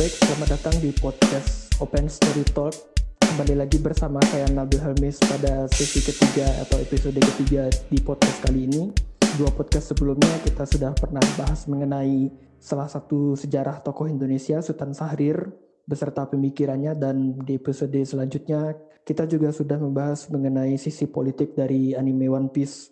Baik, selamat datang di podcast Open Story Talk. Kembali lagi bersama saya Nabil Helmis pada sesi ketiga atau episode ketiga di podcast kali ini. Dua podcast sebelumnya kita sudah pernah bahas mengenai salah satu sejarah tokoh Indonesia, Sultan Sahrir, beserta pemikirannya dan di episode selanjutnya kita juga sudah membahas mengenai sisi politik dari anime One Piece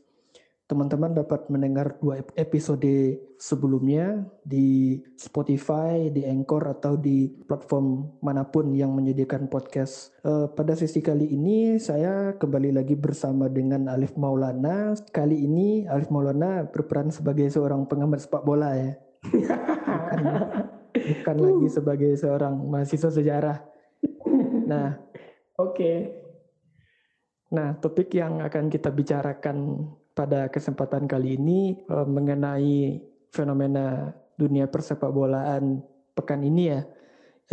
teman-teman dapat mendengar dua episode sebelumnya di Spotify, di Anchor atau di platform mana pun yang menyediakan podcast. Uh, pada sesi kali ini saya kembali lagi bersama dengan Alif Maulana. Kali ini Alif Maulana berperan sebagai seorang pengamat sepak bola ya. bukan, bukan lagi sebagai seorang mahasiswa sejarah. Nah, oke. Okay. Nah, topik yang akan kita bicarakan pada kesempatan kali ini uh, mengenai fenomena dunia persepak bolaan pekan ini ya,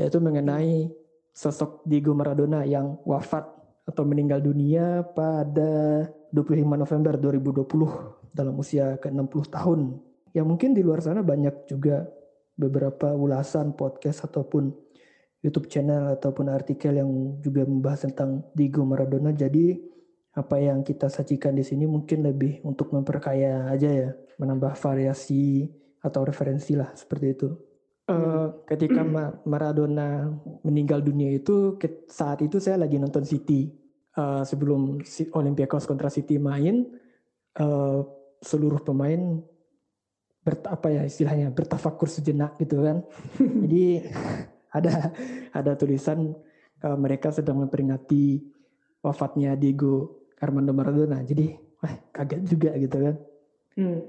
yaitu mengenai sosok Diego Maradona yang wafat atau meninggal dunia pada 25 November 2020 dalam usia ke-60 tahun. Ya mungkin di luar sana banyak juga beberapa ulasan podcast ataupun YouTube channel ataupun artikel yang juga membahas tentang Diego Maradona. Jadi apa yang kita sajikan di sini mungkin lebih untuk memperkaya aja ya, menambah variasi atau referensi lah seperti itu. Uh, ketika Maradona meninggal dunia itu saat itu saya lagi nonton City. Uh, sebelum Olympiakos kontra City main uh, seluruh pemain ber, apa ya istilahnya bertafakur sejenak gitu kan. Jadi ada ada tulisan uh, mereka sedang memperingati wafatnya Diego Armando Maradona. Jadi wah kaget juga gitu kan. Hmm.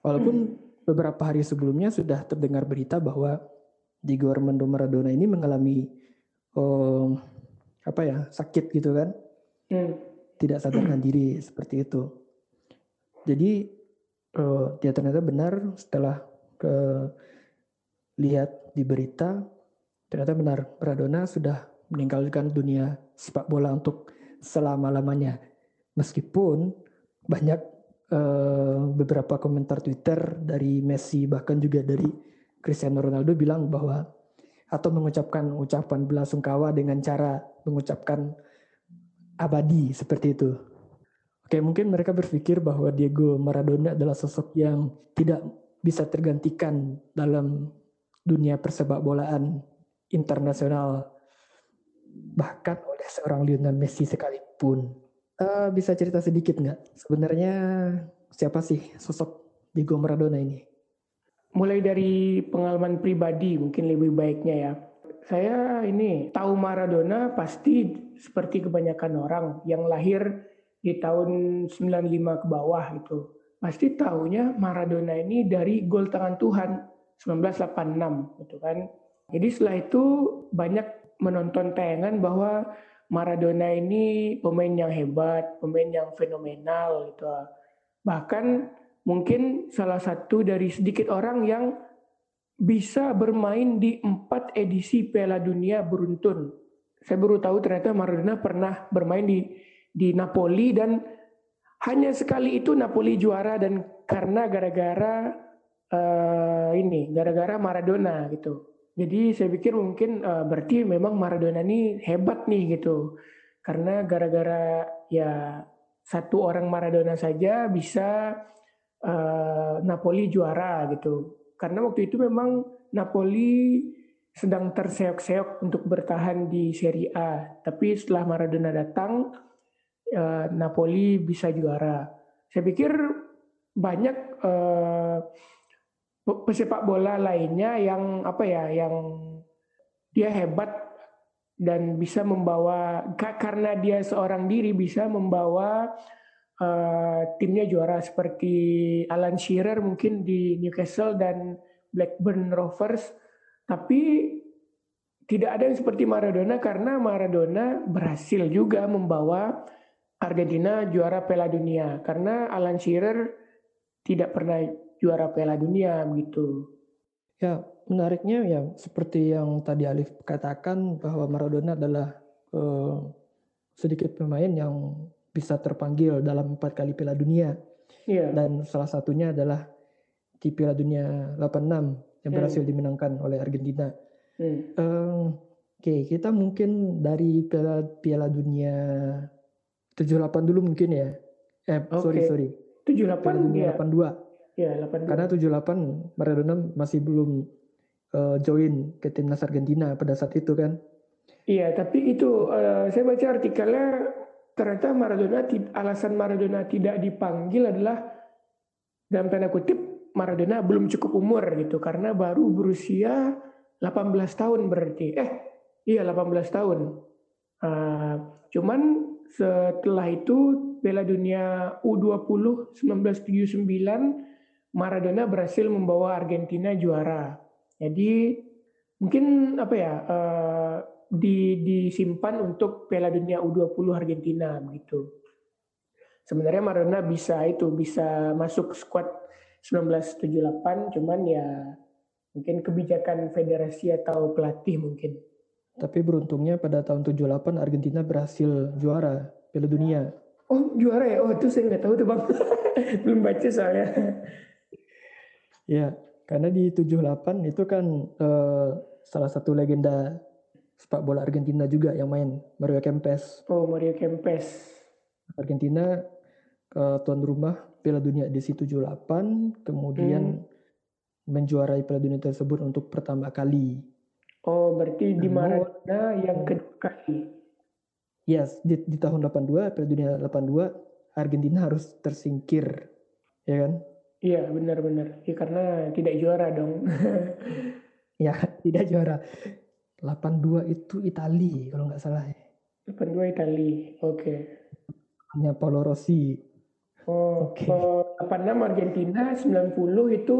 Walaupun hmm. beberapa hari sebelumnya sudah terdengar berita bahwa Diego Armando Maradona ini mengalami oh, apa ya sakit gitu kan. Hmm. Tidak sadarkan diri seperti itu. Jadi oh, dia ternyata benar setelah ke lihat di berita ternyata benar Maradona sudah meninggalkan dunia sepak bola untuk selama-lamanya. Meskipun banyak uh, beberapa komentar Twitter dari Messi bahkan juga dari Cristiano Ronaldo bilang bahwa atau mengucapkan ucapan belasungkawa dengan cara mengucapkan abadi seperti itu. Oke, mungkin mereka berpikir bahwa Diego Maradona adalah sosok yang tidak bisa tergantikan dalam dunia persepak bolaan internasional bahkan oleh seorang Lionel Messi sekalipun. Uh, bisa cerita sedikit nggak? Sebenarnya siapa sih sosok Diego Maradona ini? Mulai dari pengalaman pribadi mungkin lebih baiknya ya. Saya ini tahu Maradona pasti seperti kebanyakan orang yang lahir di tahun 95 ke bawah gitu. Pasti tahunya Maradona ini dari gol tangan Tuhan 1986 gitu kan. Jadi setelah itu banyak menonton tayangan bahwa Maradona ini pemain yang hebat, pemain yang fenomenal gitu. Bahkan mungkin salah satu dari sedikit orang yang bisa bermain di empat edisi Piala Dunia beruntun. Saya baru tahu ternyata Maradona pernah bermain di di Napoli dan hanya sekali itu Napoli juara dan karena gara-gara uh, ini, gara-gara Maradona gitu. Jadi saya pikir mungkin uh, berarti memang Maradona ini hebat nih gitu. Karena gara-gara ya satu orang Maradona saja bisa uh, Napoli juara gitu. Karena waktu itu memang Napoli sedang terseok-seok untuk bertahan di Serie A. Tapi setelah Maradona datang, uh, Napoli bisa juara. Saya pikir banyak uh, pesepak bola lainnya yang apa ya yang dia hebat dan bisa membawa karena dia seorang diri bisa membawa uh, timnya juara seperti Alan Shearer mungkin di Newcastle dan Blackburn Rovers. Tapi tidak ada yang seperti Maradona karena Maradona berhasil juga membawa Argentina juara Piala Dunia. Karena Alan Shearer tidak pernah juara Piala Dunia begitu. Ya, menariknya ya seperti yang tadi Alif katakan bahwa Maradona adalah uh, sedikit pemain yang bisa terpanggil dalam empat kali Piala Dunia. Yeah. Dan salah satunya adalah di Piala Dunia 86 yang berhasil hmm. dimenangkan oleh Argentina. Hmm. Eh, Oke, kita mungkin dari Piala, Piala Dunia 78 dulu mungkin ya. Eh, sorry, Oke. sorry. 78 Piala Dunia ya. 82. Ya, 82. Karena 78 Maradona masih belum eh, join ke timnas Argentina pada saat itu kan. Iya, tapi itu eh, saya baca artikelnya ternyata Maradona alasan Maradona tidak dipanggil adalah dalam tanda kutip Maradona belum cukup umur gitu karena baru berusia 18 tahun berarti. Eh, iya 18 tahun. Eh, cuman setelah itu Piala Dunia U20 1979 Maradona berhasil membawa Argentina juara. Jadi mungkin apa ya eh, di, disimpan untuk Piala Dunia U20 Argentina begitu. Sebenarnya Maradona bisa itu bisa masuk skuad 1978 cuman ya mungkin kebijakan federasi atau pelatih mungkin. Tapi beruntungnya pada tahun 78 Argentina berhasil juara Piala Dunia. Oh juara ya? Oh itu saya nggak tahu tuh bang. Belum baca soalnya. Ya, karena di 78 itu kan eh, salah satu legenda sepak bola Argentina juga yang main, Mario Kempes. Oh Mario Kempes. Argentina eh, tuan rumah Piala Dunia di situ 78, kemudian menjuarai Piala Dunia tersebut untuk pertama kali. Oh berarti di Maradona yang kedua kali. Yes, di, di tahun 82, Piala Dunia 82, Argentina harus tersingkir, ya kan? Iya benar-benar. Ya, karena tidak juara dong. Ya, tidak juara. 82 itu Itali kalau nggak salah ya. 82 Itali. Oke. Hanya Paolo Rossi. Oh, Oke. oh, 86 Argentina, 90 itu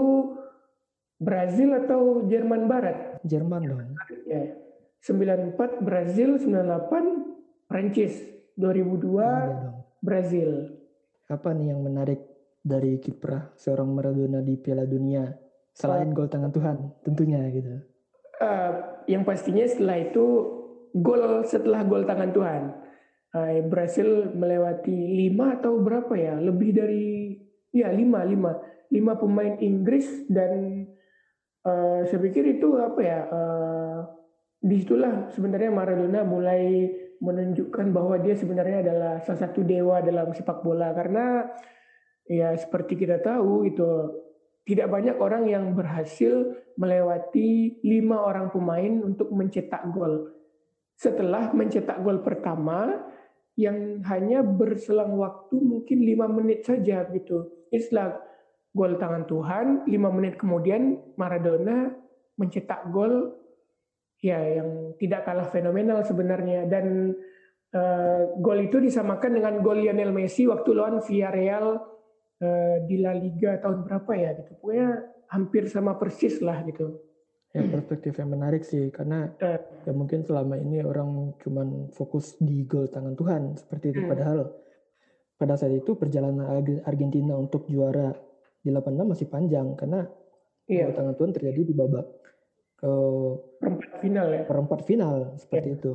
Brazil atau Jerman Barat? Jerman dong. Ya. 94 Brazil, 98 Prancis, 2002 Iya dong. Brazil. Apa nih yang menarik dari kiprah seorang Maradona di Piala Dunia selain gol tangan Tuhan tentunya gitu. Eh, yang pastinya setelah itu gol setelah gol tangan Tuhan. Eh, Brasil melewati lima atau berapa ya? Lebih dari ya lima lima lima pemain Inggris dan eh, saya pikir itu apa ya? eh, di situlah sebenarnya Maradona mulai menunjukkan bahwa dia sebenarnya adalah salah satu dewa dalam sepak bola karena ya seperti kita tahu itu tidak banyak orang yang berhasil melewati lima orang pemain untuk mencetak gol. Setelah mencetak gol pertama yang hanya berselang waktu mungkin lima menit saja gitu. Setelah gol tangan Tuhan, lima menit kemudian Maradona mencetak gol ya yang tidak kalah fenomenal sebenarnya dan eh, gol itu disamakan dengan gol Lionel Messi waktu lawan Villarreal di La Liga tahun berapa ya gitu. Pokoknya hampir sama persis lah gitu. Ya perspektif yang menarik sih karena Eh. ya mungkin selama ini orang cuman fokus di gol tangan Tuhan seperti itu Hmm. padahal pada saat itu perjalanan Arge- Argentina untuk juara di 86 masih panjang karena gol Iya, tangan Tuhan terjadi di babak ke perempat final ya. perempat final seperti itu.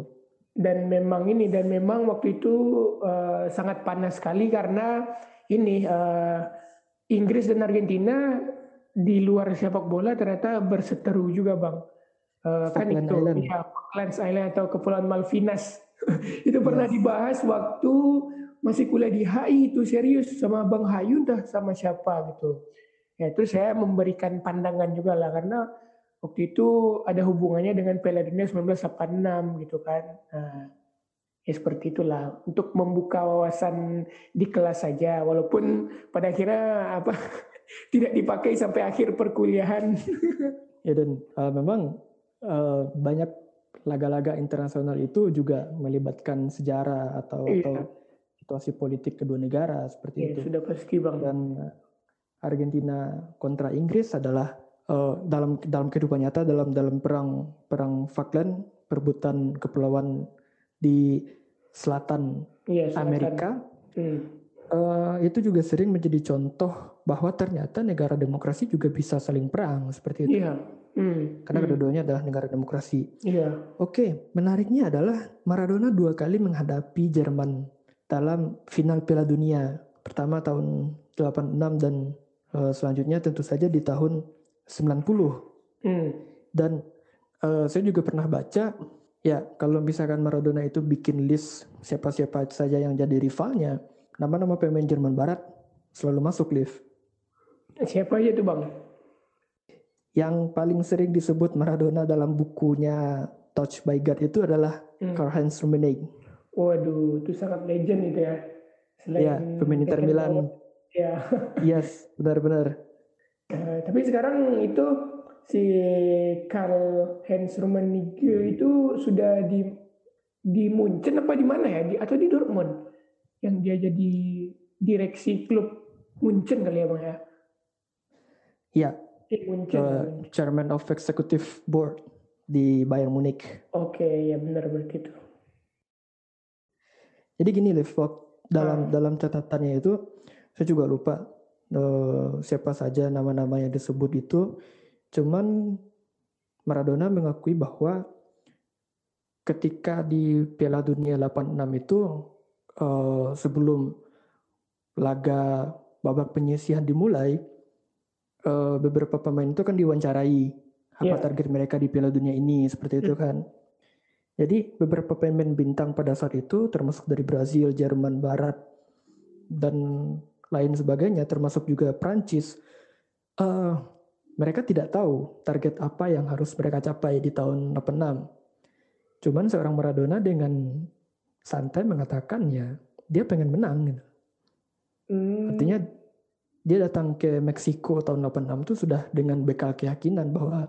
Dan memang ini dan memang waktu itu eh, sangat panas sekali karena ini eh, Inggris dan Argentina di luar sepak bola ternyata berseteru juga bang. Eh, kan itu Island. ya Falklands Island atau Kepulauan Malvinas itu pernah dibahas waktu masih kuliah di HI itu serius sama Bang Hayu dah sama siapa gitu. Ya terus saya memberikan pandangan juga lah karena waktu itu ada hubungannya dengan Piala Dunia 1986 gitu kan. Nah, ya seperti itulah untuk membuka wawasan di kelas saja walaupun pada akhirnya apa tidak dipakai sampai akhir perkuliahan. Ya dan uh, memang uh, banyak laga-laga internasional itu juga melibatkan sejarah atau Iya. atau situasi politik kedua negara seperti ya itu. sudah pasti bang. Dan Argentina kontra Inggris adalah uh, dalam dalam kehidupan nyata dalam dalam perang perang Falkland perebutan kepulauan di selatan selatan. Amerika Hmm. uh, itu juga sering menjadi contoh bahwa ternyata negara demokrasi juga bisa saling perang seperti itu. Iya. Hmm. Karena Hmm. kedua-duanya adalah negara demokrasi. Iya. Oke, menariknya adalah Maradona dua kali menghadapi Jerman dalam final Piala Dunia. Pertama tahun 86 dan eh, selanjutnya tentu saja di tahun 90. Hmm. Dan uh, saya juga pernah baca ya kalau misalkan Maradona itu bikin list siapa-siapa saja yang jadi rivalnya, nama-nama pemain Jerman Barat selalu masuk list. Siapa aja tuh bang? Yang paling sering disebut Maradona dalam bukunya Touch by God itu adalah hmm. Karl-Heinz Rummenigge. Waduh, itu sangat legend itu ya. Selain ya, pemain Inter Milan. Ya. yes, benar-benar. Uh, tapi sekarang itu si Karl Heinz Rummenigge itu sudah di di Munchen apa di mana ya? Di, atau di Dortmund yang dia jadi direksi klub Munchen kali ya bang ya? Iya. Di Munchen. Uh, Chairman of Executive Board di Bayern Munich. Oke, okay, ya benar berarti itu. Jadi gini Liv, dalam ah. dalam catatannya itu saya juga lupa uh, siapa saja nama-nama yang disebut itu. Cuman Maradona mengakui bahwa ketika di Piala Dunia 86 itu uh, sebelum laga babak penyisihan dimulai, uh, beberapa pemain itu kan diwawancarai apa yeah. target mereka di Piala Dunia ini seperti itu hmm. kan. Jadi beberapa pemain bintang pada saat itu termasuk dari Brazil, Jerman Barat dan lain sebagainya termasuk juga Prancis uh, mereka tidak tahu target apa yang harus mereka capai di tahun 86. Cuman seorang Maradona dengan santai mengatakan ya dia pengen menang gitu. Hmm. Artinya dia datang ke Meksiko tahun 86 itu sudah dengan bekal keyakinan bahwa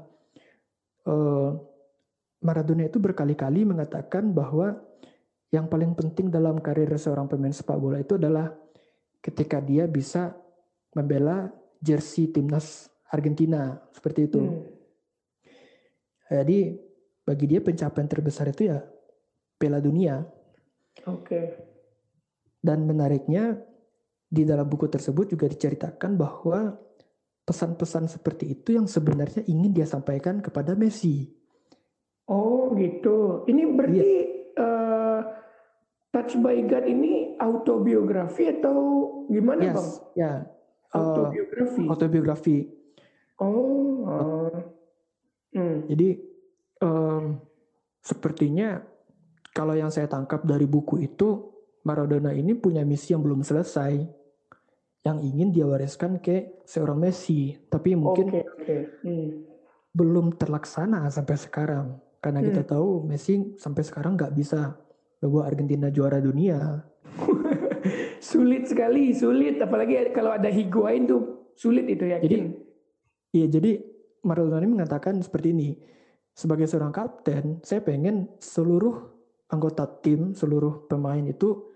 uh, Maradona itu berkali-kali mengatakan bahwa yang paling penting dalam karir seorang pemain sepak bola itu adalah ketika dia bisa membela jersey timnas Argentina seperti itu. Hmm. Jadi bagi dia pencapaian terbesar itu ya Piala Dunia. Oke. Okay. Dan menariknya di dalam buku tersebut juga diceritakan bahwa pesan-pesan seperti itu yang sebenarnya ingin dia sampaikan kepada Messi. Oh gitu. Ini berarti uh, Touch by God ini autobiografi atau gimana yes, bang? Ya. Uh, autobiografi. Oh. Uh, hmm. Jadi um, sepertinya kalau yang saya tangkap dari buku itu Maradona ini punya misi yang belum selesai yang ingin dia wariskan ke seorang Messi tapi mungkin okay, okay. Hmm. belum terlaksana sampai sekarang karena hmm. kita tahu Messi sampai sekarang nggak bisa bawa Argentina juara dunia. sulit sekali, sulit. Apalagi kalau ada Higuain tuh sulit itu ya. Jadi, iya jadi Maradona ini mengatakan seperti ini. Sebagai seorang kapten, saya pengen seluruh anggota tim, seluruh pemain itu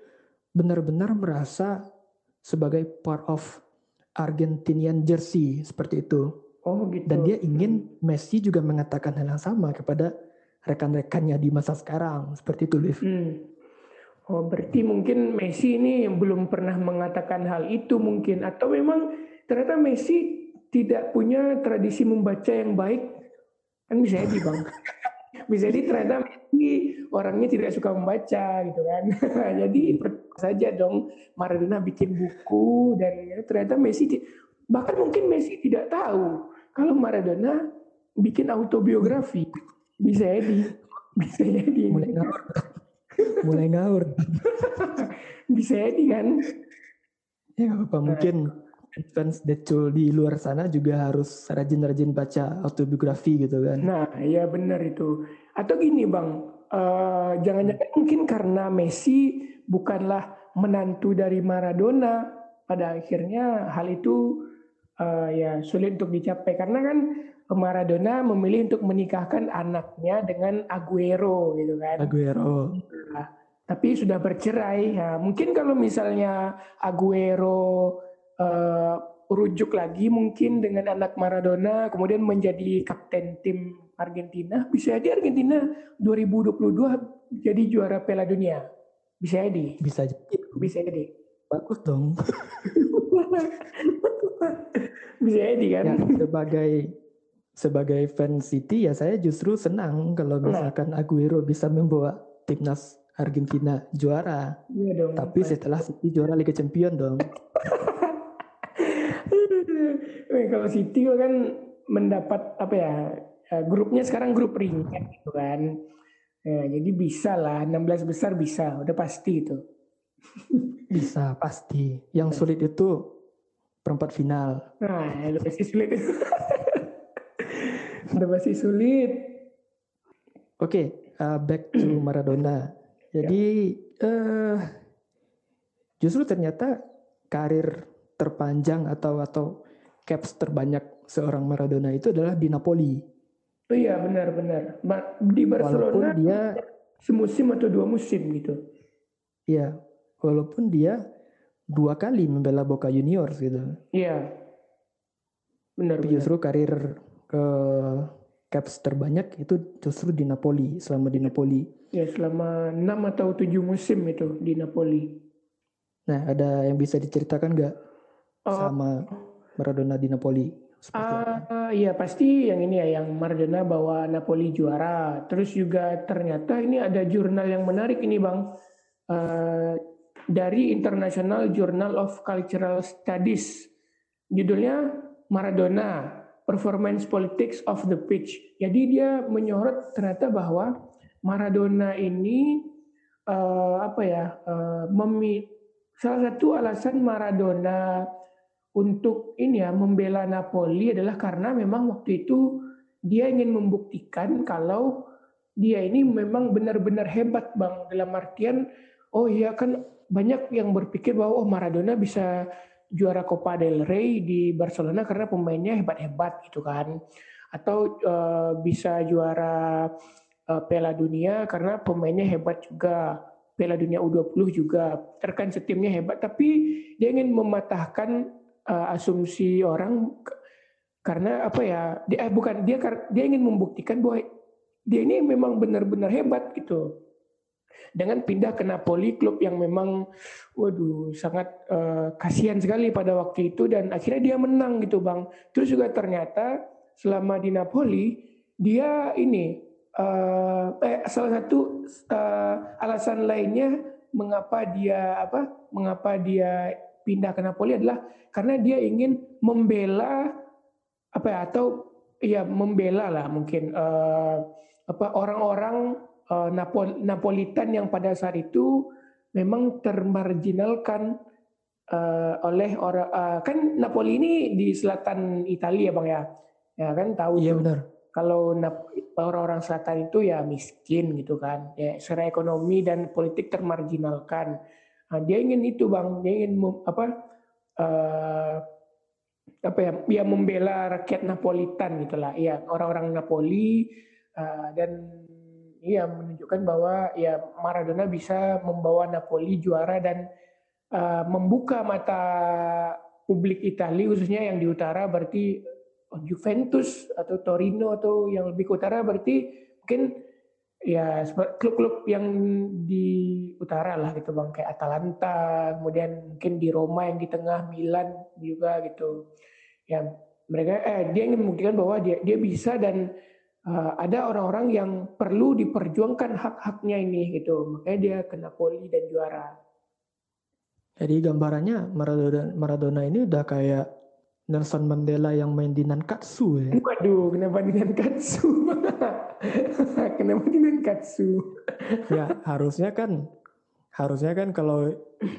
benar-benar merasa sebagai part of Argentinian jersey seperti itu. Oh gitu. Dan dia ingin Messi juga mengatakan hal yang sama kepada rekan-rekannya di masa sekarang seperti itu Liv. Hmm. Oh berarti mungkin Messi ini belum pernah mengatakan hal itu mungkin atau memang ternyata Messi tidak punya tradisi membaca yang baik kan bisa jadi bang. Bisa jadi ternyata Messi orangnya tidak suka membaca gitu kan. Jadi saja dong Maradona bikin buku dan ternyata Messi bahkan mungkin Messi tidak tahu kalau Maradona bikin autobiografi. Bisa jadi bisa jadi. Mulai ngawur. Mulai ngawur. Bisa jadi kan? Ya apa mungkin fans Deadpool di luar sana juga harus rajin-rajin baca autobiografi gitu kan nah iya benar itu atau gini bang uh, jangan-jangan mungkin karena Messi bukanlah menantu dari Maradona pada akhirnya hal itu uh, ya sulit untuk dicapai karena kan Maradona memilih untuk menikahkan anaknya dengan Aguero gitu kan. Aguero. Nah, tapi sudah bercerai. Ya, mungkin kalau misalnya Aguero uh, rujuk lagi mungkin dengan anak Maradona kemudian menjadi kapten tim Argentina, bisa jadi Argentina 2022 jadi juara Piala Dunia. Bisa jadi. Bisa jadi. Bisa jadi. Bagus dong. bisa jadi kan. Ya, sebagai sebagai fan City ya saya justru senang kalau nah. misalkan Aguero bisa membawa timnas Argentina juara. Iya dong. Tapi setelah City juara Liga Champion dong. kalau City kan mendapat apa ya uh, grupnya sekarang grup ringan gitu kan. Ya, jadi bisa lah 16 besar bisa, udah pasti itu. bisa pasti. Yang sulit itu perempat final. Nah, udah pasti sulit. udah pasti sulit. Oke, okay, uh, back to Maradona. Jadi ya. uh, justru ternyata karir terpanjang atau atau caps terbanyak seorang Maradona itu adalah di Napoli. Oh iya benar-benar. Di Barcelona walaupun dia semusim atau dua musim gitu. Iya, walaupun dia dua kali membela Boca Juniors gitu. Iya. Benar. Tapi justru karir ke caps terbanyak itu justru di Napoli selama di Napoli. Ya selama enam atau tujuh musim itu di Napoli. Nah ada yang bisa diceritakan nggak oh. sama Maradona di Napoli? Uh, iya pasti yang ini ya yang Maradona bawa Napoli juara. Terus juga ternyata ini ada jurnal yang menarik ini bang uh, dari International Journal of Cultural Studies. Judulnya Maradona Performance Politics of the Pitch. Jadi dia menyorot ternyata bahwa Maradona ini uh, apa ya uh, memi salah satu alasan Maradona untuk ini ya membela Napoli adalah karena memang waktu itu dia ingin membuktikan kalau dia ini memang benar-benar hebat bang. Dalam artian oh iya kan banyak yang berpikir bahwa oh Maradona bisa juara Copa del Rey di Barcelona karena pemainnya hebat-hebat gitu kan. Atau uh, bisa juara uh, Piala Dunia karena pemainnya hebat juga. Piala Dunia U20 juga. Terkan setimnya hebat tapi dia ingin mematahkan uh, asumsi orang karena apa ya dia eh, bukan dia dia ingin membuktikan bahwa dia ini memang benar-benar hebat gitu. Dengan pindah ke Napoli klub yang memang waduh sangat uh, kasihan sekali pada waktu itu dan akhirnya dia menang gitu bang. Terus juga ternyata selama di Napoli dia ini uh, eh, salah satu uh, alasan lainnya mengapa dia apa mengapa dia pindah ke Napoli adalah karena dia ingin membela apa ya atau ya membela lah mungkin uh, apa orang-orang uh, Napol Napolitan yang pada saat itu memang termarginalkan uh, oleh orang uh, kan Napoli ini di selatan Italia bang ya? Ya kan tahu iya benar. Kalau orang-orang selatan itu ya miskin gitu kan. Ya secara ekonomi dan politik termarginalkan Nah, dia ingin itu bang, dia ingin apa uh, apa ya, ya membela rakyat Napolitan gitulah, ya orang-orang Napoli uh, dan iya menunjukkan bahwa ya Maradona bisa membawa Napoli juara dan uh, membuka mata publik Italia khususnya yang di utara berarti oh, Juventus atau Torino atau yang lebih ke utara berarti mungkin ya klub-klub yang di utara lah gitu bang kayak Atalanta kemudian mungkin di Roma yang di tengah Milan juga gitu. Ya mereka eh dia ingin membuktikan bahwa dia dia bisa dan uh, ada orang-orang yang perlu diperjuangkan hak-haknya ini gitu. Makanya dia ke Napoli dan juara. Jadi gambarannya Maradona Maradona ini udah kayak Nelson Mandela yang main di Nankatsu ya. Waduh, kenapa di Nankatsu? kenapa di Nankatsu? ya, harusnya kan harusnya kan kalau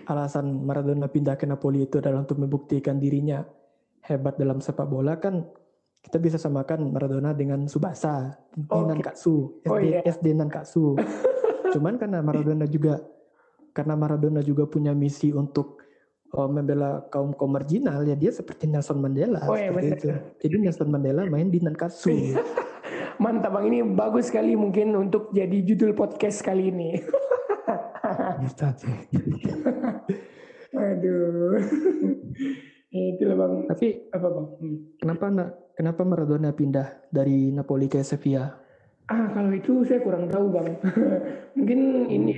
alasan Maradona pindah ke Napoli itu adalah untuk membuktikan dirinya hebat dalam sepak bola kan kita bisa samakan Maradona dengan Subasa di oh, Nankatsu, SD, oh, iya. SD Nankatsu. Cuman karena Maradona juga karena Maradona juga punya misi untuk oh, membela kaum kaum marginal ya dia seperti Nelson Mandela oh, iya, itu. Jadi Nelson Mandela main di Nankatsu. Mantap bang ini bagus sekali mungkin untuk jadi judul podcast kali ini. Aduh. Itu lah bang. Tapi apa bang? Hmm. Kenapa kenapa Maradona pindah dari Napoli ke Sevilla? Ah kalau itu saya kurang tahu bang. mungkin ini.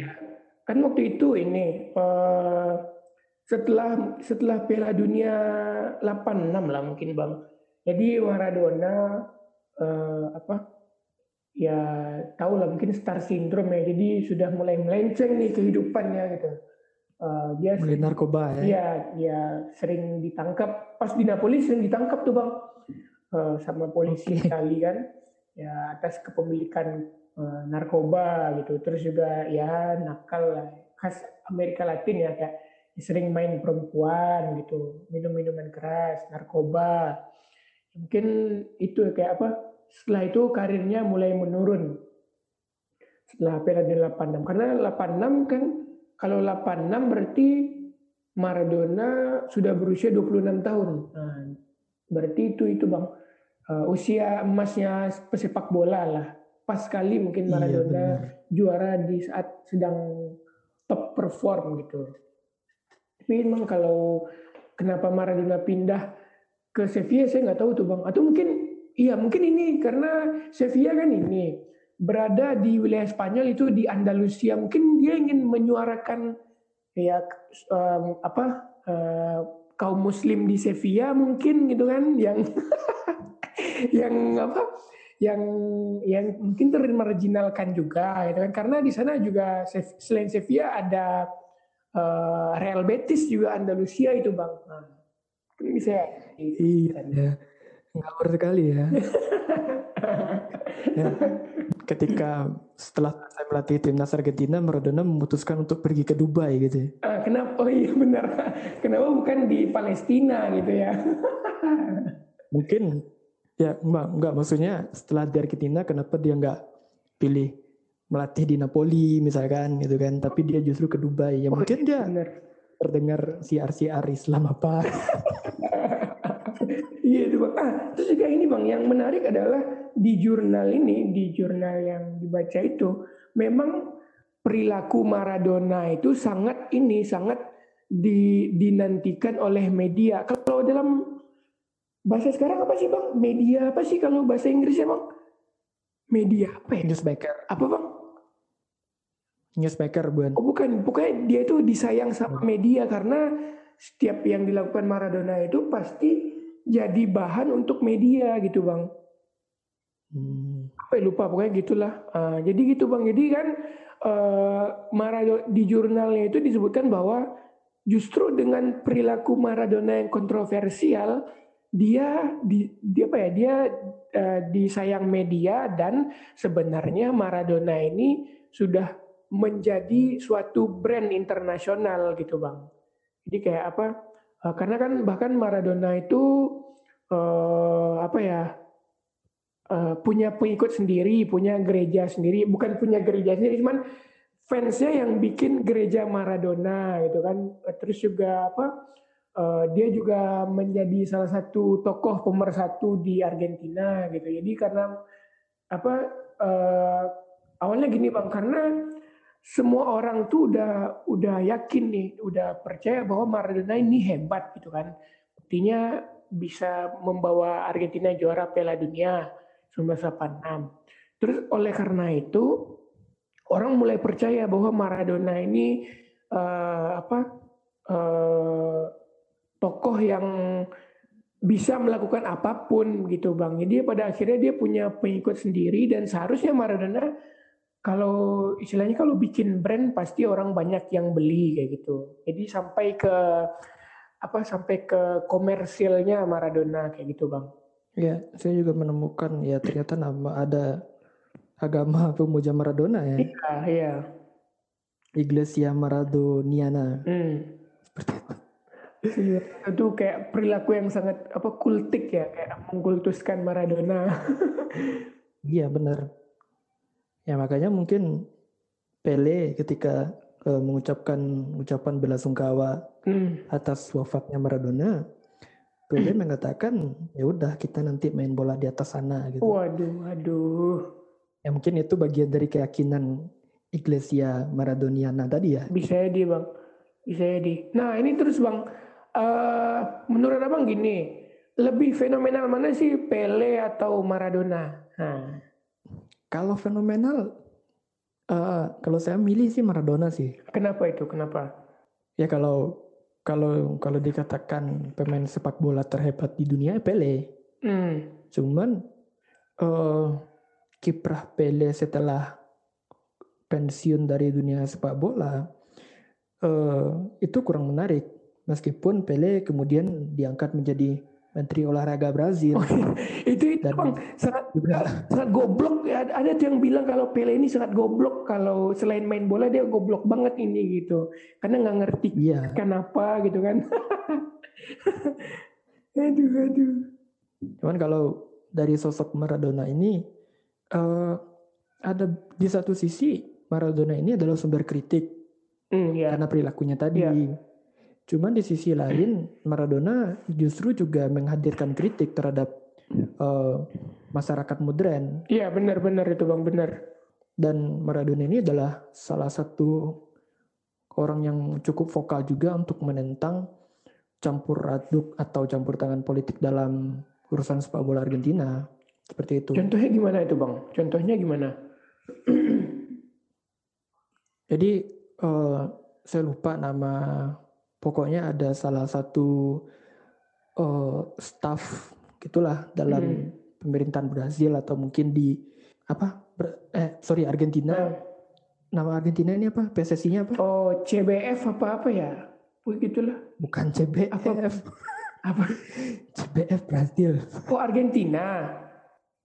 Kan waktu itu ini uh, setelah setelah Piala Dunia 86 lah mungkin Bang. Jadi Maradona uh, apa ya tahu lah mungkin star syndrome ya. Jadi sudah mulai melenceng nih kehidupannya gitu. Uh, dia mulai narkoba ya. Iya, dia sering ditangkap pas di Napoli sering ditangkap tuh Bang. Uh, sama polisi okay. kali kan. ya atas kepemilikan uh, narkoba gitu terus juga ya nakal lah khas Amerika Latin ya kayak sering main perempuan gitu minum minuman keras narkoba. Mungkin itu kayak apa setelah itu karirnya mulai menurun. Setelah periode 86 karena 86 kan kalau 86 berarti Maradona sudah berusia 26 tahun. Nah, berarti itu itu bang. Uh, usia emasnya pesepak bola lah. Pas sekali mungkin iya, Maradona iya, juara di saat sedang top perform gitu tapi memang kalau kenapa Maradona pindah ke Sevilla saya nggak tahu tuh bang. Atau mungkin iya mungkin ini karena Sevilla kan ini berada di wilayah Spanyol itu di Andalusia. Mungkin dia ingin menyuarakan ya um, apa uh, kaum Muslim di Sevilla mungkin gitu kan yang yang apa yang yang mungkin termarginalkan juga gitu kan. Karena di sana juga selain Sevilla ada uh, Real Betis juga Andalusia itu bang nah, bisa iya ya. ngawur sekali ya. ya ketika setelah saya melatih timnas Argentina Maradona memutuskan untuk pergi ke Dubai gitu ya. Uh, kenapa oh iya benar kenapa bukan di Palestina gitu ya mungkin Ya enggak, enggak maksudnya setelah di Argentina kenapa dia enggak pilih melatih di Napoli misalkan gitu kan, tapi dia justru ke Dubai. Ya oh, mungkin dia bener. terdengar siar-siar Islam apa. Iya itu bang. Ah, terus juga ini bang, yang menarik adalah di jurnal ini, di jurnal yang dibaca itu, memang perilaku Maradona itu sangat ini, sangat di, dinantikan oleh media. Kalau dalam Bahasa sekarang apa sih bang? Media apa sih kalau bahasa Inggrisnya bang? Media apa ya? Newsmaker. Apa bang? Newsmaker bukan? Oh bukan, pokoknya dia itu disayang sama media karena setiap yang dilakukan Maradona itu pasti jadi bahan untuk media gitu bang. Hmm. Apa lupa pokoknya gitulah. Uh, jadi gitu bang. Jadi kan uh, Maradona di jurnalnya itu disebutkan bahwa justru dengan perilaku Maradona yang kontroversial dia di, di apa ya dia uh, disayang media dan sebenarnya Maradona ini sudah menjadi suatu brand internasional gitu bang. Jadi kayak apa? Uh, karena kan bahkan Maradona itu uh, apa ya uh, punya pengikut sendiri, punya gereja sendiri, bukan punya gereja sendiri, cuman fansnya yang bikin gereja Maradona gitu kan. Terus juga apa? uh, dia juga menjadi salah satu tokoh pemersatu di Argentina gitu. Jadi karena apa uh, awalnya gini bang karena semua orang tuh udah udah yakin nih, udah percaya bahwa Maradona ini hebat gitu kan. Buktinya bisa membawa Argentina juara Piala Dunia 1986. Terus oleh karena itu orang mulai percaya bahwa Maradona ini uh, apa uh, tokoh yang bisa melakukan apa pun gitu bang. Jadi pada akhirnya dia punya pengikut sendiri dan seharusnya Maradona kalau istilahnya kalau bikin brand pasti orang banyak yang beli kayak gitu. Jadi sampai ke apa sampai ke komersilnya Maradona kayak gitu bang. Ya, saya juga menemukan ya ternyata nama ada agama pemuja Maradona ya. Iya, iya. Iglesia Maradoniana. Hmm. Seperti itu. Iya, itu kayak perilaku yang sangat apa kultik ya, kayak mengkultuskan Maradona. iya benar. Ya makanya mungkin Pele ketika uh, mengucapkan ucapan bela sungkawa hmm. atas wafatnya Maradona, Pele hmm. mengatakan ya udah kita nanti main bola di atas sana gitu. Waduh, waduh. Ya mungkin itu bagian dari keyakinan Iglesia Maradoniana tadi ya. Bisa jadi bang, bisa jadi. Nah ini terus bang, uh, menurut abang gini, lebih fenomenal mana sih Pele atau Maradona? Nah. Kalau fenomenal, uh, kalau saya milih sih Maradona sih. Kenapa itu? Kenapa? Ya kalau kalau kalau dikatakan pemain sepak bola terhebat di dunia Pele. Hmm. Cuman uh, kiprah Pele setelah pensiun dari dunia sepak bola uh, itu kurang menarik Meskipun Pele kemudian diangkat menjadi Menteri Olahraga Brazil. Oh, itu itu Dan bang sangat juga sangat goblok. Ya, Ada tuh yang bilang kalau Pele ini sangat goblok. Kalau selain main bola dia goblok banget ini gitu. Karena nggak ngerti iya, kenapa gitu kan. aduh aduh. cuman kalau dari sosok Maradona ini eh, ada di satu sisi Maradona ini adalah sumber kritik Hmm, ya. karena perilakunya tadi. Iya. Cuman di sisi lain Maradona justru juga menghadirkan kritik terhadap eh, masyarakat modern Iya benar-benar itu bang benar. dan Maradona ini adalah salah satu orang yang cukup vokal juga untuk menentang campur aduk atau campur tangan politik dalam urusan sepak bola Argentina seperti itu. Contohnya gimana itu bang? Contohnya gimana? Jadi eh, saya lupa nama pokoknya ada salah satu eh, staff gitulah dalam Hmm. pemerintahan Brazil atau mungkin di apa Ber- eh sorry Argentina Nah, nama Argentina ini apa PSSI-nya apa oh CBF apa apa ya? Begitulah. bukan CBF Apa? CBF Brazil Oh Argentina.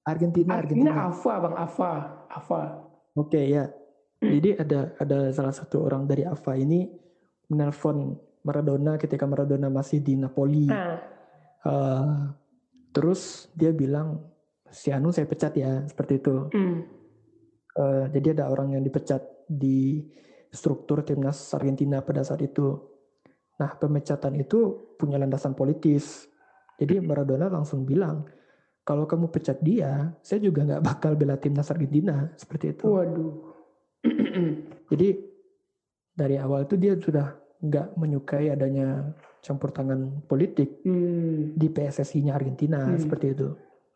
Argentina Argentina Argentina AFA bang AFA AFA. oke ya jadi ada ada salah satu orang dari AFA ini menelpon Maradona ketika Maradona masih di Napoli Nah, Eh, terus dia bilang si Anu saya pecat ya seperti itu. hmm. Eh, jadi ada orang yang dipecat di struktur timnas Argentina pada saat itu. Nah pemecatan itu punya landasan politis. Jadi Maradona langsung bilang kalau kamu pecat dia, saya juga nggak bakal bela timnas Argentina seperti itu. Waduh. Jadi dari awal itu dia sudah nggak menyukai adanya campur tangan politik Hmm. di PSSI-nya Argentina Hmm. seperti itu.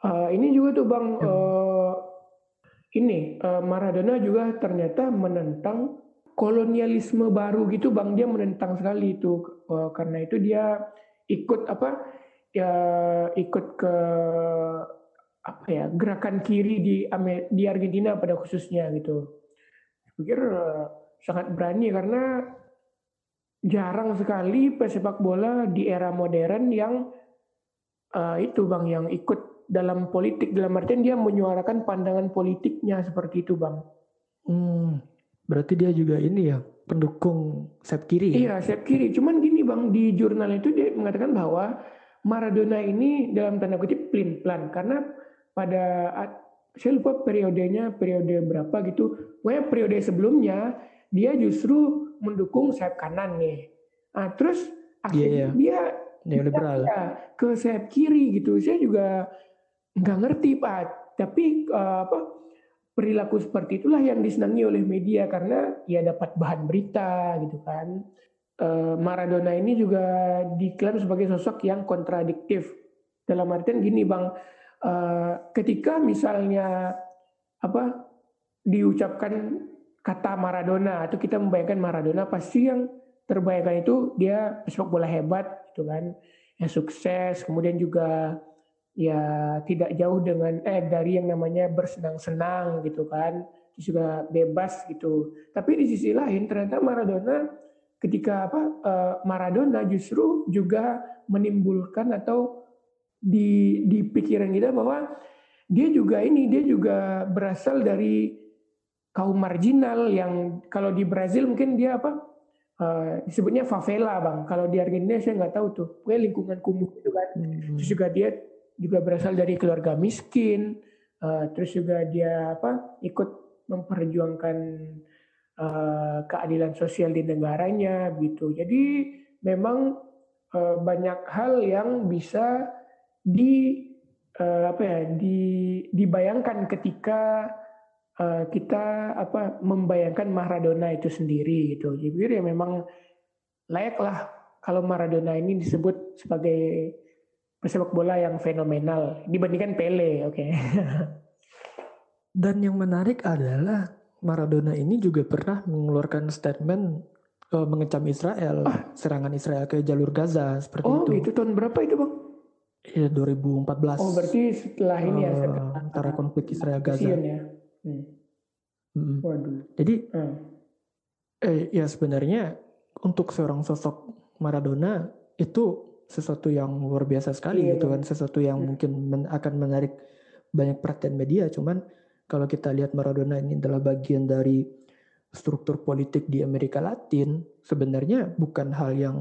Ah, ini juga tuh bang, Ya. eh, ini eh, Maradona juga ternyata menentang kolonialisme baru gitu bang. Dia menentang sekali itu Eh, karena itu dia ikut apa? Ya ikut ke apa ya gerakan kiri di di Argentina pada khususnya gitu. Saya pikir eh, sangat berani karena jarang sekali pesepak bola di era modern yang eh, itu bang yang ikut dalam politik dalam artian dia menyuarakan pandangan politiknya seperti itu bang. Hmm, berarti dia juga ini ya pendukung sayap kiri ya? Iya sayap kiri. Cuman gini bang di jurnal itu dia mengatakan bahwa Maradona ini dalam tanda kutip plin plan karena pada saya lupa periodenya periode berapa gitu. Pokoknya periode sebelumnya dia justru mendukung sayap kanan nih. Nah terus akhirnya iya. dia Neoliberal. ya, ke sayap kiri gitu. Saya juga nggak ngerti pak. Tapi eh, apa perilaku seperti itulah yang disenangi oleh media karena ya dapat bahan berita gitu kan. Eh, Maradona ini juga diklaim sebagai sosok yang kontradiktif. Dalam artian gini bang, eh, ketika misalnya apa diucapkan kata Maradona atau kita membayangkan Maradona pasti yang terbayangkan itu dia pesepak bola hebat gitu kan. Ya sukses kemudian juga ya tidak jauh dengan eh dari yang namanya bersenang-senang gitu kan. Juga bebas gitu. Tapi di sisi lain ternyata Maradona ketika apa eh, Maradona justru juga menimbulkan atau di di pikiran kita bahwa dia juga ini dia juga berasal dari kaum marginal yang kalau di Brazil mungkin dia apa eh, disebutnya favela bang. Kalau di Argentina saya nggak tahu tuh. Pokoknya lingkungan kumuh itu kan. Hmm. terus juga dia juga berasal dari keluarga miskin eh, terus juga dia apa ikut memperjuangkan eh, keadilan sosial di negaranya gitu. Jadi memang banyak hal yang bisa di apa ya di dibayangkan ketika eh, kita apa membayangkan Maradona itu sendiri gitu jadi ya memang layaklah kalau Maradona ini disebut sebagai pesepak bola yang fenomenal dibandingkan Pele oke Dan yang menarik adalah Maradona ini juga pernah mengeluarkan statement eh, mengecam Israel, serangan Israel ke jalur Gaza seperti oh itu. gitu tahun berapa itu bang Ya 2014. oh berarti setelah ini ya eh, setelah antara konflik Israel Gaza. Sion Hmm. Mm. waduh Jadi Hmm. eh, ya sebenarnya untuk seorang sosok Maradona itu sesuatu yang luar biasa sekali Iya, gitu kan, sesuatu yang Hmm. mungkin men- akan menarik banyak perhatian media. Cuman kalau kita lihat Maradona ini adalah bagian dari struktur politik di Amerika Latin, sebenarnya bukan hal yang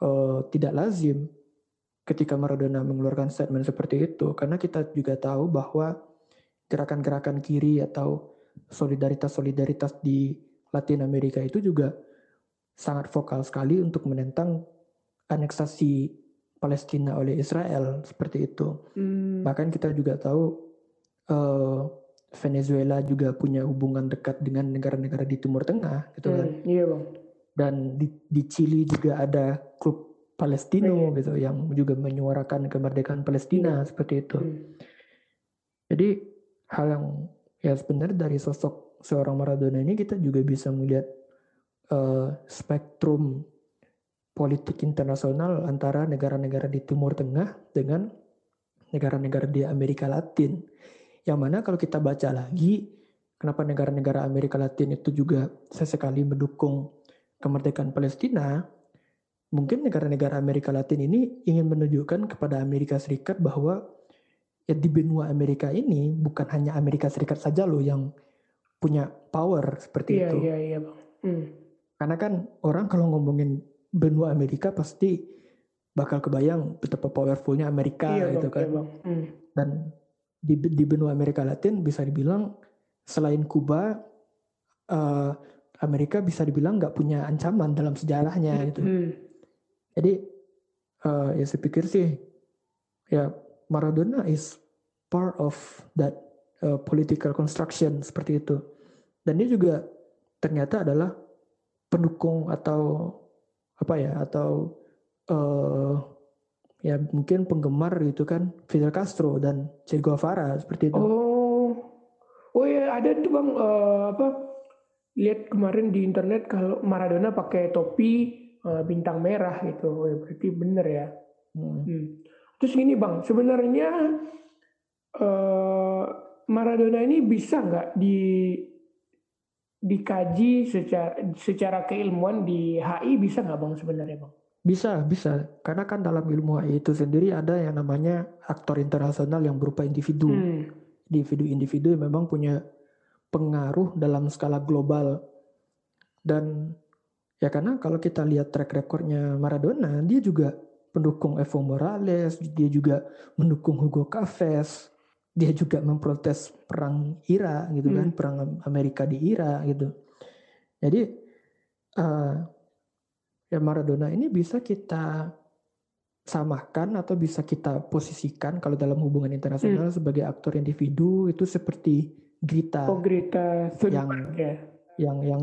eh, tidak lazim ketika Maradona mengeluarkan statement seperti itu, karena kita juga tahu bahwa gerakan-gerakan kiri atau solidaritas-solidaritas di Latin Amerika itu juga sangat vokal sekali untuk menentang aneksasi Palestina oleh Israel seperti itu. Hmm. Bahkan kita juga tahu eh, Venezuela juga punya hubungan dekat dengan negara-negara di Timur Tengah gitu kan. Hmm, Iya bang. Dan di, di Chili juga ada klub Palestino Iya. gitu yang juga menyuarakan kemerdekaan Palestina seperti itu. Hmm. Jadi hal yang ya sebenarnya dari sosok seorang Maradona ini kita juga bisa melihat eh, spektrum politik internasional antara negara-negara di Timur Tengah dengan negara-negara di Amerika Latin. Yang mana kalau kita baca lagi kenapa negara-negara Amerika Latin itu juga sesekali mendukung kemerdekaan Palestina, mungkin negara-negara Amerika Latin ini ingin menunjukkan kepada Amerika Serikat bahwa ya di benua Amerika ini bukan hanya Amerika Serikat saja loh yang punya power seperti Iya itu. iya iya bang. Hmm. Karena kan orang kalau ngomongin benua Amerika pasti bakal kebayang betapa powerfulnya Amerika Iya gitu bang. kan. Iya bang. Hmm. Dan di, di benua Amerika Latin bisa dibilang selain Kuba, eh, Amerika bisa dibilang nggak punya ancaman dalam sejarahnya gitu. Hmm. Jadi eh, ya saya pikir sih ya Maradona is part of that uh, political construction seperti itu. Dan dia juga ternyata adalah pendukung atau apa ya atau eh ya mungkin penggemar gitu kan Fidel Castro dan Che Guevara seperti itu. Oh, oh ya ada tuh bang eh, apa? Lihat kemarin di internet kalau Maradona pakai topi eh, bintang merah gitu. Oh, ya, berarti bener ya. Hmm. Hmm. Terus gini bang, sebenarnya eh, Maradona ini bisa nggak di dikaji secara secara keilmuan di HI bisa nggak bang sebenarnya bang? Bisa, bisa. Karena kan dalam ilmu AI itu sendiri ada yang namanya aktor internasional yang berupa individu. Hmm. individu-individu yang memang punya pengaruh dalam skala global dan ya karena kalau kita lihat track recordnya Maradona dia juga pendukung Evo Morales dia juga mendukung Hugo Chavez dia juga memprotes perang Irak gitu kan Hmm. perang Amerika di Irak gitu jadi eh, ya Maradona ini bisa kita samakan atau bisa kita posisikan kalau dalam hubungan internasional sebagai aktor individu itu seperti Greta Oh Greta yang ya. yang yang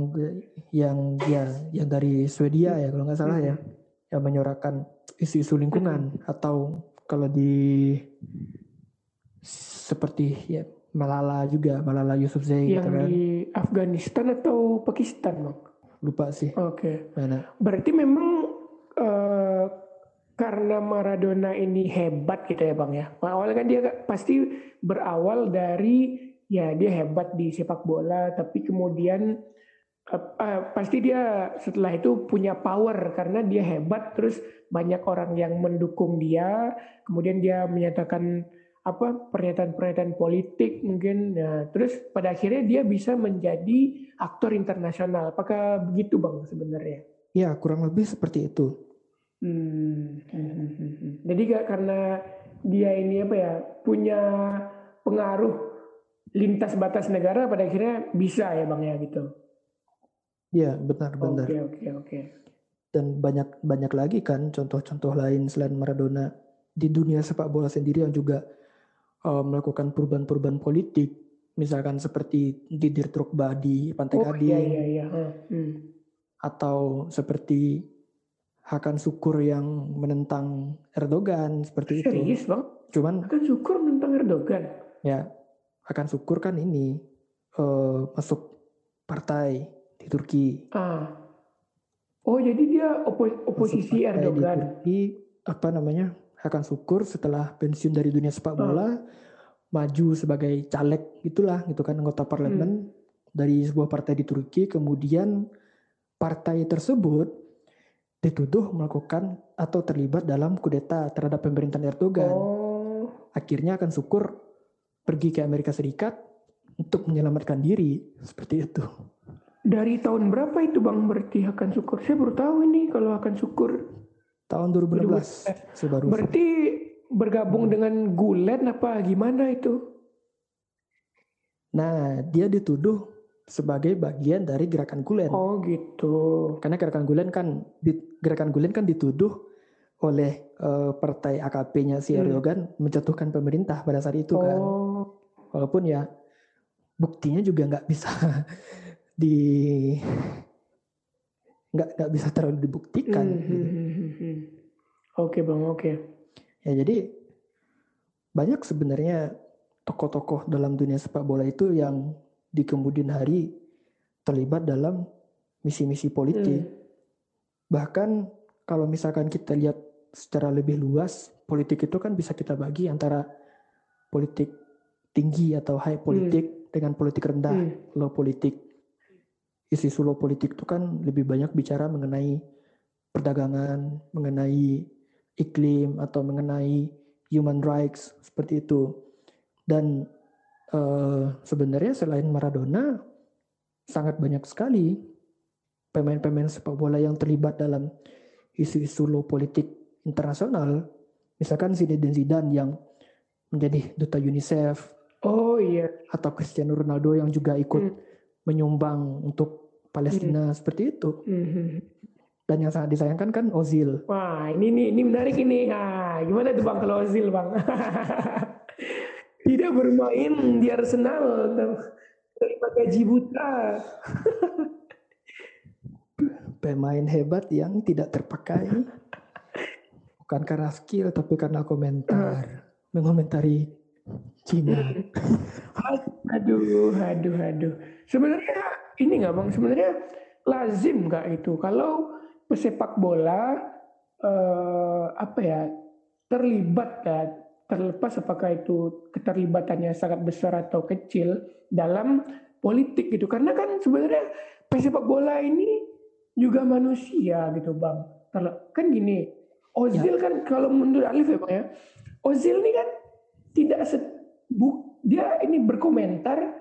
yang ya yang dari Swedia ya kalau nggak salah ya yang menyuarakan isu-isu lingkungan atau kalau di seperti ya Malala juga Malala Yousafzai Yang gitu kan di Afghanistan atau Pakistan bang? lupa sih Oke. mana Berarti memang eh, karena Maradona ini hebat gitu ya bang ya. Awalnya kan dia pasti berawal dari ya dia hebat di sepak bola, tapi kemudian eh, pasti dia setelah itu punya power karena dia hebat, terus banyak orang yang mendukung dia, kemudian dia menyatakan apa pernyataan-pernyataan politik mungkin, nah, terus pada akhirnya dia bisa menjadi aktor internasional. Apakah begitu bang sebenarnya? ya kurang lebih seperti itu hmm. Jadi gak karena dia ini apa ya punya pengaruh lintas batas negara pada akhirnya bisa ya bang ya gitu. Ya benar-benar Oke oke oke. dan banyak banyak lagi kan contoh-contoh lain selain Maradona di dunia sepak bola sendiri yang juga uh, melakukan perubahan-perubahan politik misalkan seperti Didier Drogba di Pantai Oh Gading iya iya iya. Hmm. atau seperti Hakan Sukur yang menentang Erdogan seperti itu Serius bang? cuman Kan syukur tentang Erdogan. ya Hakan Sukur kan ini uh, masuk partai di Turki Ah. Oh jadi dia opo- oposisi partai di Erdogan. Turki, apa namanya Hakan Syukur setelah pensiun dari dunia sepak Ah. bola maju sebagai caleg gitulah gitu kan anggota parlemen dari sebuah partai di Turki kemudian partai tersebut dituduh melakukan atau terlibat dalam kudeta terhadap pemerintahan Erdogan. Oh, Akhirnya akan syukur pergi ke Amerika Serikat untuk menyelamatkan diri seperti itu. Dari tahun berapa itu bang berarti akan syukur? Saya baru tahu ini kalau akan syukur. Tahun 2016 sebaru Berarti bergabung dengan Gulen apa gimana itu? Nah, dia dituduh sebagai bagian dari gerakan Gulen. Oh gitu. Karena gerakan Gulen kan gerakan Gulen kan dituduh oleh eh, partai AKP-nya si Hmm. Erdogan menjatuhkan pemerintah pada saat itu kan. Oh, Walaupun ya buktinya juga nggak bisa di nggak nggak bisa terlalu dibuktikan. Hmm, gitu. hmm, hmm, hmm, hmm. Oke bang, oke. Ya jadi banyak sebenarnya tokoh-tokoh dalam dunia sepak bola itu yang di kemudian hari terlibat dalam misi-misi politik. Hmm. Bahkan kalau misalkan kita lihat secara lebih luas, politik itu kan bisa kita bagi antara politik tinggi atau high politik dengan politik rendah, Hmm. low politik. Isu-isu low politik itu kan lebih banyak bicara mengenai perdagangan, mengenai iklim atau mengenai human rights seperti itu. Dan eh, sebenarnya selain Maradona sangat banyak sekali pemain-pemain sepak bola yang terlibat dalam isu-isu low politik internasional. Misalkan Zinedine Zidane yang menjadi duta UNICEF Oh iya. atau Cristiano Ronaldo yang juga ikut Hmm. menyumbang untuk Palestina seperti itu. Hmm, hmm. Dan yang sangat disayangkan kan Ozil. Wah ini ini ini menarik ini. Ah, gimana tuh bang kalau Ozil bang? Tidak bermain di Arsenal, terima gaji buta. Pemain hebat yang tidak terpakai. Bukan karena skill tapi karena komentar. Mengomentari Cina. Aduh, aduh, aduh. Sebenarnya ini nggak bang? Sebenarnya lazim nggak itu? Kalau pesepak bola eh, apa ya terlibat ya terlepas apakah itu keterlibatannya sangat besar atau kecil dalam politik gitu. Karena kan sebenarnya pesepak bola ini juga manusia gitu bang. Kan gini Ozil kan kalau menurut Alif ya bang ya Ozil ini kan tidak se- dia ini berkomentar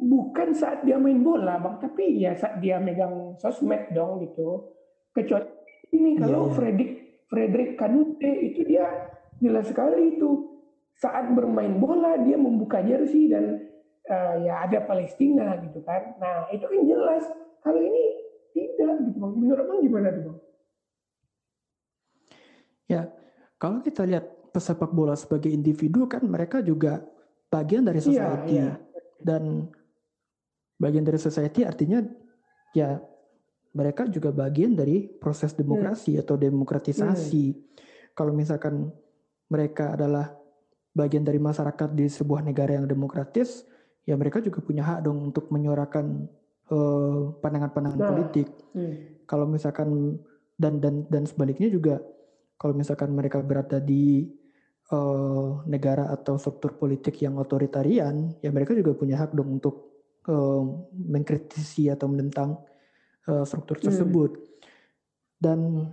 bukan saat dia main bola bang. Tapi ya saat dia megang sosmed dong gitu. Kecuali ini kalau Iya, iya. Fredrik Frederick Kanute itu dia jelas sekali itu. Saat bermain bola dia membuka jersey dan eh, ya ada Palestina gitu kan. Nah itu kan jelas. Kalau ini tidak gitu bang. Menurut bang gimana tuh bang? Ya, kalau kita lihat pesepak bola sebagai individu kan mereka juga bagian dari society. iya. Dan bagian dari society artinya ya mereka juga bagian dari proses demokrasi atau demokratisasi. Kalau misalkan mereka adalah bagian dari masyarakat di sebuah negara yang demokratis, ya mereka juga punya hak dong untuk menyuarakan eh, pandangan-pandangan Nah. politik. Hmm. Kalau misalkan dan dan dan sebaliknya juga kalau misalkan mereka berada di eh, negara atau struktur politik yang otoritarian, ya mereka juga punya hak dong untuk mengkritisi atau menentang eh, struktur Hmm. tersebut. Dan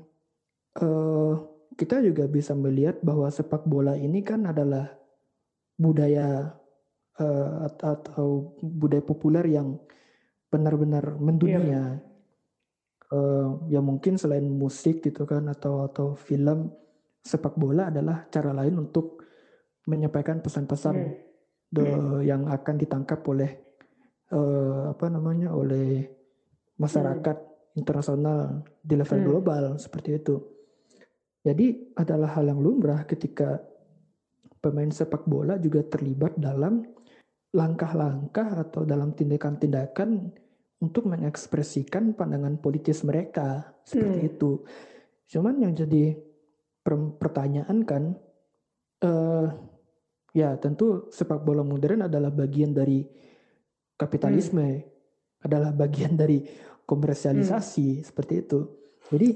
eh, kita juga bisa melihat bahwa sepak bola ini kan adalah budaya eh, at- atau budaya populer yang benar-benar mendunia. Eh, ya mungkin selain musik gitu kan atau atau film, sepak bola adalah cara lain untuk menyampaikan pesan-pesan Hmm. de- yang akan ditangkap oleh eh, apa namanya oleh masyarakat internasional di level Hmm. global seperti itu. Jadi adalah hal yang lumrah ketika pemain sepak bola juga terlibat dalam langkah-langkah atau dalam tindakan-tindakan untuk mengekspresikan pandangan politis mereka seperti Hmm. itu. Cuman yang jadi per- pertanyaan kan, eh, ya tentu sepak bola modern adalah bagian dari kapitalisme, adalah bagian dari komersialisasi seperti itu. Jadi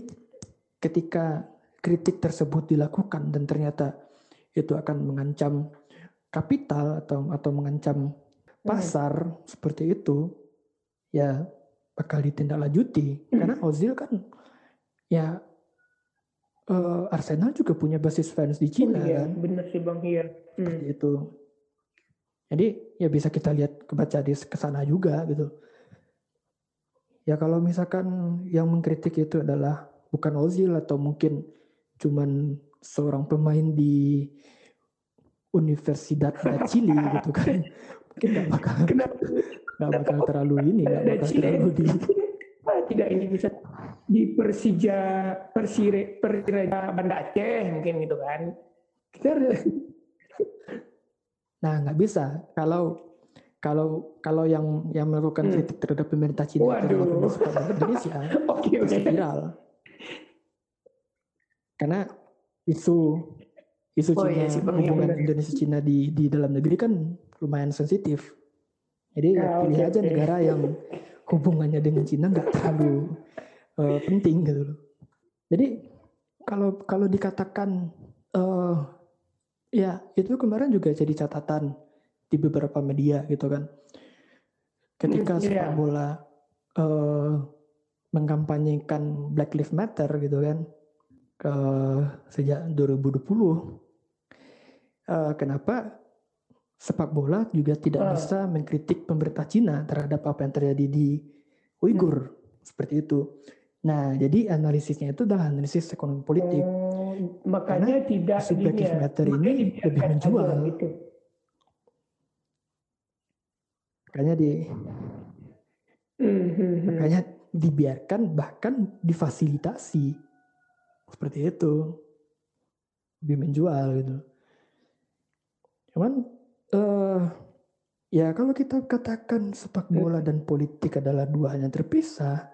ketika kritik tersebut dilakukan dan ternyata itu akan mengancam kapital atau atau mengancam pasar seperti itu, ya bakal ditindaklanjuti karena Ozil kan ya uh, Arsenal juga punya basis fans di Cina oh, iya, kan. Bener sih bang, iya. Hmm. itu. Jadi ya bisa kita lihat kebaca di ke sana juga gitu. Ya kalau misalkan yang mengkritik itu adalah bukan Ozil atau mungkin cuman seorang pemain di Universidad de Chile gitu kan. Mungkin gak bakal gak bakal terlalu ini gak bakal terlalu di tidak ini bisa di Persija Persire Persiraja Banda Aceh mungkin gitu kan? kita nah nggak bisa kalau kalau kalau yang yang melakukan hmm. kritik terhadap pemerintah Cina terhadap Indonesia okay, okay. viral karena isu isu oh, iya, Cina iya, hubungan Indonesia Cina di di dalam negeri kan lumayan sensitif jadi ya, pilih okay, aja okay. negara yang hubungannya dengan Cina nggak terlalu uh, penting gitu loh. Jadi kalau kalau dikatakan uh, ya itu kemarin juga jadi catatan di beberapa media gitu kan. Ketika hmm, sepak yeah. bola uh, mengkampanyekan Black Lives Matter gitu kan uh, sejak 2020 uh, kenapa sepak bola juga tidak uh. bisa mengkritik pemerintah Cina terhadap apa yang terjadi di Uighur hmm. seperti itu. Nah, jadi analisisnya itu adalah analisis ekonomi politik. Hmm, makanya Karena tidak Black Lives Matter ini lebih menjual. Gitu. Makanya di hmm, hmm, makanya dibiarkan bahkan difasilitasi seperti itu lebih menjual gitu. Cuman uh, ya kalau kita katakan sepak bola dan politik adalah dua hal yang terpisah,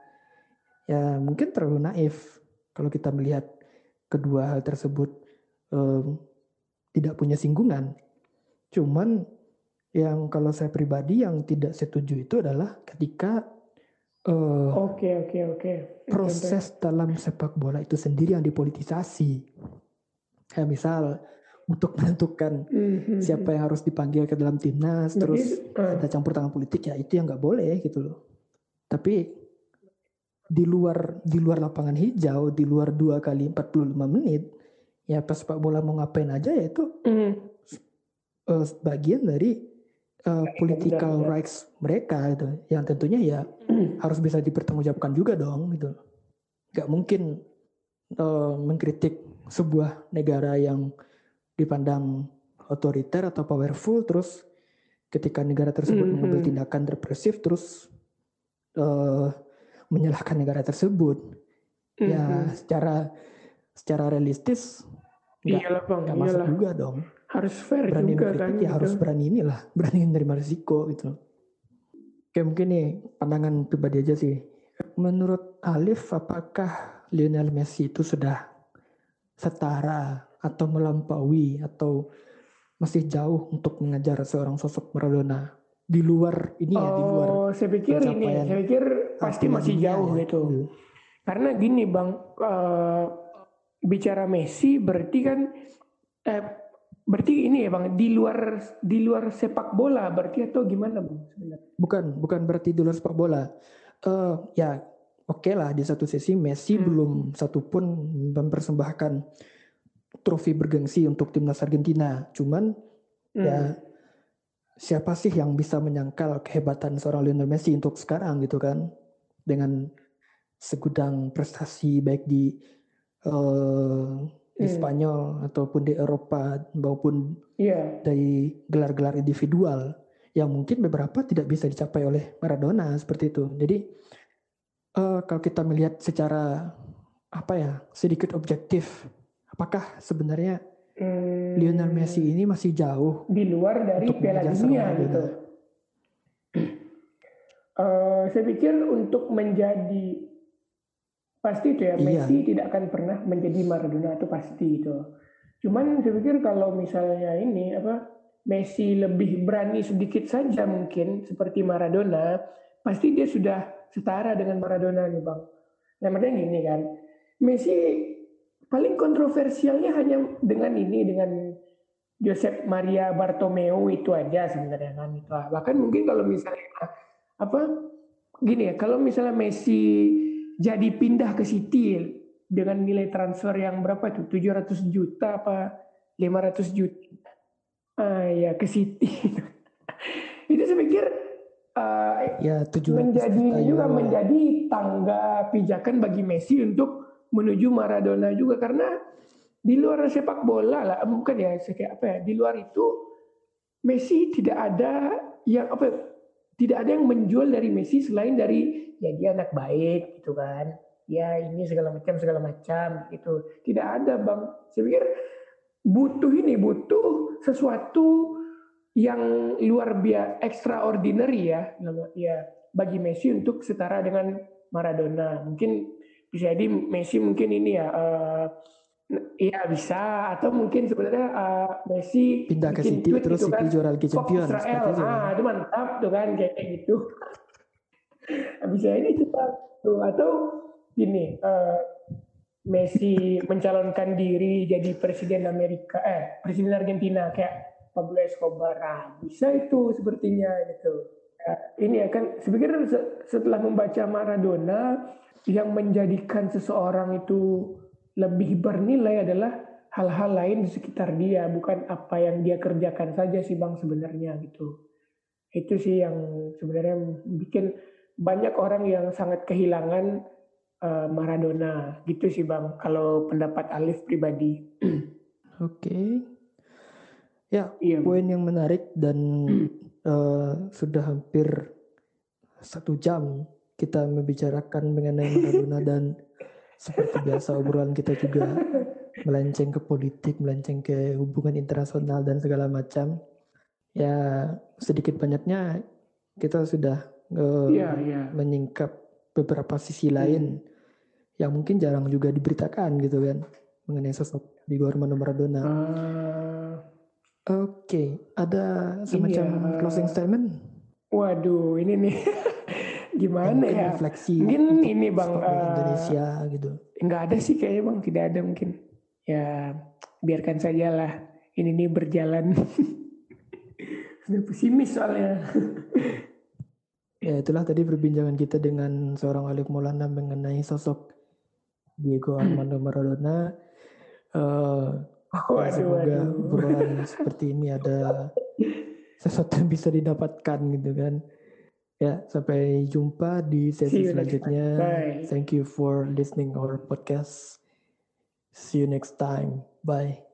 ya mungkin terlalu naif kalau kita melihat kedua hal tersebut um, tidak punya singgungan. Cuman yang kalau saya pribadi yang tidak setuju itu adalah ketika oke oke oke proses dalam sepak bola itu sendiri yang dipolitisasi. Kayak misal untuk menentukan mm-hmm. siapa yang harus dipanggil ke dalam timnas terus uh, ada campur tangan politik ya itu yang nggak boleh gitu loh tapi di luar di luar lapangan hijau di luar dua kali 45 menit ya pas sepak bola mau ngapain aja ya itu mm. uh, bagian dari uh, political benar, rights mereka itu yang tentunya ya mm. harus bisa dipertanggungjawabkan juga dong gitu nggak mungkin uh, mengkritik sebuah negara yang dipandang otoriter atau powerful terus ketika negara tersebut mm -hmm. mengambil tindakan represif terus uh, menyalahkan negara tersebut mm -hmm. ya mm-hmm. secara secara realistis nggak masuk juga dong harus fair berani juga kan ya gitu. harus berani inilah berani menerima risiko gitu Oke mungkin nih pandangan pribadi aja sih menurut Alif apakah Lionel Messi itu sudah setara atau melampaui atau masih jauh untuk mengajar seorang sosok Maradona di luar ini ya di luar oh saya pikir ini saya pikir pasti masih jauh ya. gitu hmm. karena gini bang uh, bicara Messi berarti kan eh, berarti ini ya bang di luar di luar sepak bola berarti atau gimana bang sebenarnya bukan bukan berarti di luar sepak bola uh, ya oke okay lah di satu sisi Messi hmm. belum satupun mempersembahkan trofi bergengsi untuk timnas Argentina. Cuman hmm. ya siapa sih yang bisa menyangkal kehebatan seorang Lionel Messi untuk sekarang gitu kan dengan segudang prestasi baik di uh, di hmm. Spanyol ataupun di Eropa maupun yeah. dari gelar-gelar individual yang mungkin beberapa tidak bisa dicapai oleh Maradona seperti itu. Jadi uh, kalau kita melihat secara apa ya sedikit objektif apakah sebenarnya hmm, Lionel Messi ini masih jauh di luar dari Piala Dunia gitu? Uh, saya pikir untuk menjadi pasti itu ya iya. Messi tidak akan pernah menjadi Maradona itu pasti itu. Cuman saya pikir kalau misalnya ini apa Messi lebih berani sedikit saja mungkin seperti Maradona, pasti dia sudah setara dengan Maradona nih bang. Nah makanya gini kan, Messi paling kontroversialnya hanya dengan ini dengan Josep Maria Bartomeu itu aja sebenarnya kan itu. Bahkan mungkin kalau misalnya apa gini ya kalau misalnya Messi jadi pindah ke City dengan nilai transfer yang berapa tuh? 700 juta apa 500 juta? Ah ya ke City. Itu saya pikir uh, ya, menjadi juga menjadi tangga pijakan bagi Messi untuk menuju Maradona juga. Karena di luar sepak bola lah bukan ya kayak apa ya di luar itu Messi tidak ada yang apa tidak ada yang menjual dari Messi selain dari ya dia anak baik gitu kan. Ya ini segala macam segala macam itu tidak ada bang. Saya pikir butuh ini butuh sesuatu yang luar biasa extraordinary ya ya bagi Messi untuk setara dengan Maradona. Mungkin bisa jadi Messi mungkin ini ya uh, Iya bisa atau mungkin sebenarnya uh, Messi pindah ke City terus gitu kan, juara Liga Champions Israel. Ah, itu mantap tuh kan kayak gitu. bisa ini kita tuh atau ini uh, Messi mencalonkan diri jadi presiden Amerika eh presiden Argentina kayak Pablo Escobar ah, bisa itu sepertinya gitu uh, ini ya kan sebenarnya setelah membaca Maradona yang menjadikan seseorang itu lebih bernilai adalah hal-hal lain di sekitar dia bukan apa yang dia kerjakan saja sih bang sebenarnya gitu itu sih yang sebenarnya bikin banyak orang yang sangat kehilangan uh, Maradona gitu sih bang kalau pendapat Alif pribadi. Oke. Okay. Ya, iya, poin yang menarik dan uh, sudah hampir satu jam kita membicarakan mengenai Maradona dan seperti biasa obrolan kita juga melenceng ke politik, melenceng ke hubungan internasional dan segala macam. Ya sedikit banyaknya kita sudah uh, yeah, yeah. menyingkap beberapa sisi lain hmm yang mungkin jarang juga diberitakan gitu kan mengenai sosok Diego Armando Maradona. Uh, Oke, okay. ada semacam iya. closing statement? Waduh, ini nih gimana ya? Refleksi. Mungkin ini bang uh, Indonesia gitu. Enggak ada sih kayaknya bang, tidak ada mungkin. Ya biarkan saja lah. Ini nih berjalan. Sudah pesimis soalnya. ya itulah tadi perbincangan kita dengan seorang Alif Maulana mengenai sosok Diego Armando Maradona. Uh, waduh, semoga obrolan seperti ini ada sesuatu yang bisa didapatkan gitu kan. Ya, sampai jumpa di sesi selanjutnya. Thank you for listening our podcast. See you next time. Bye.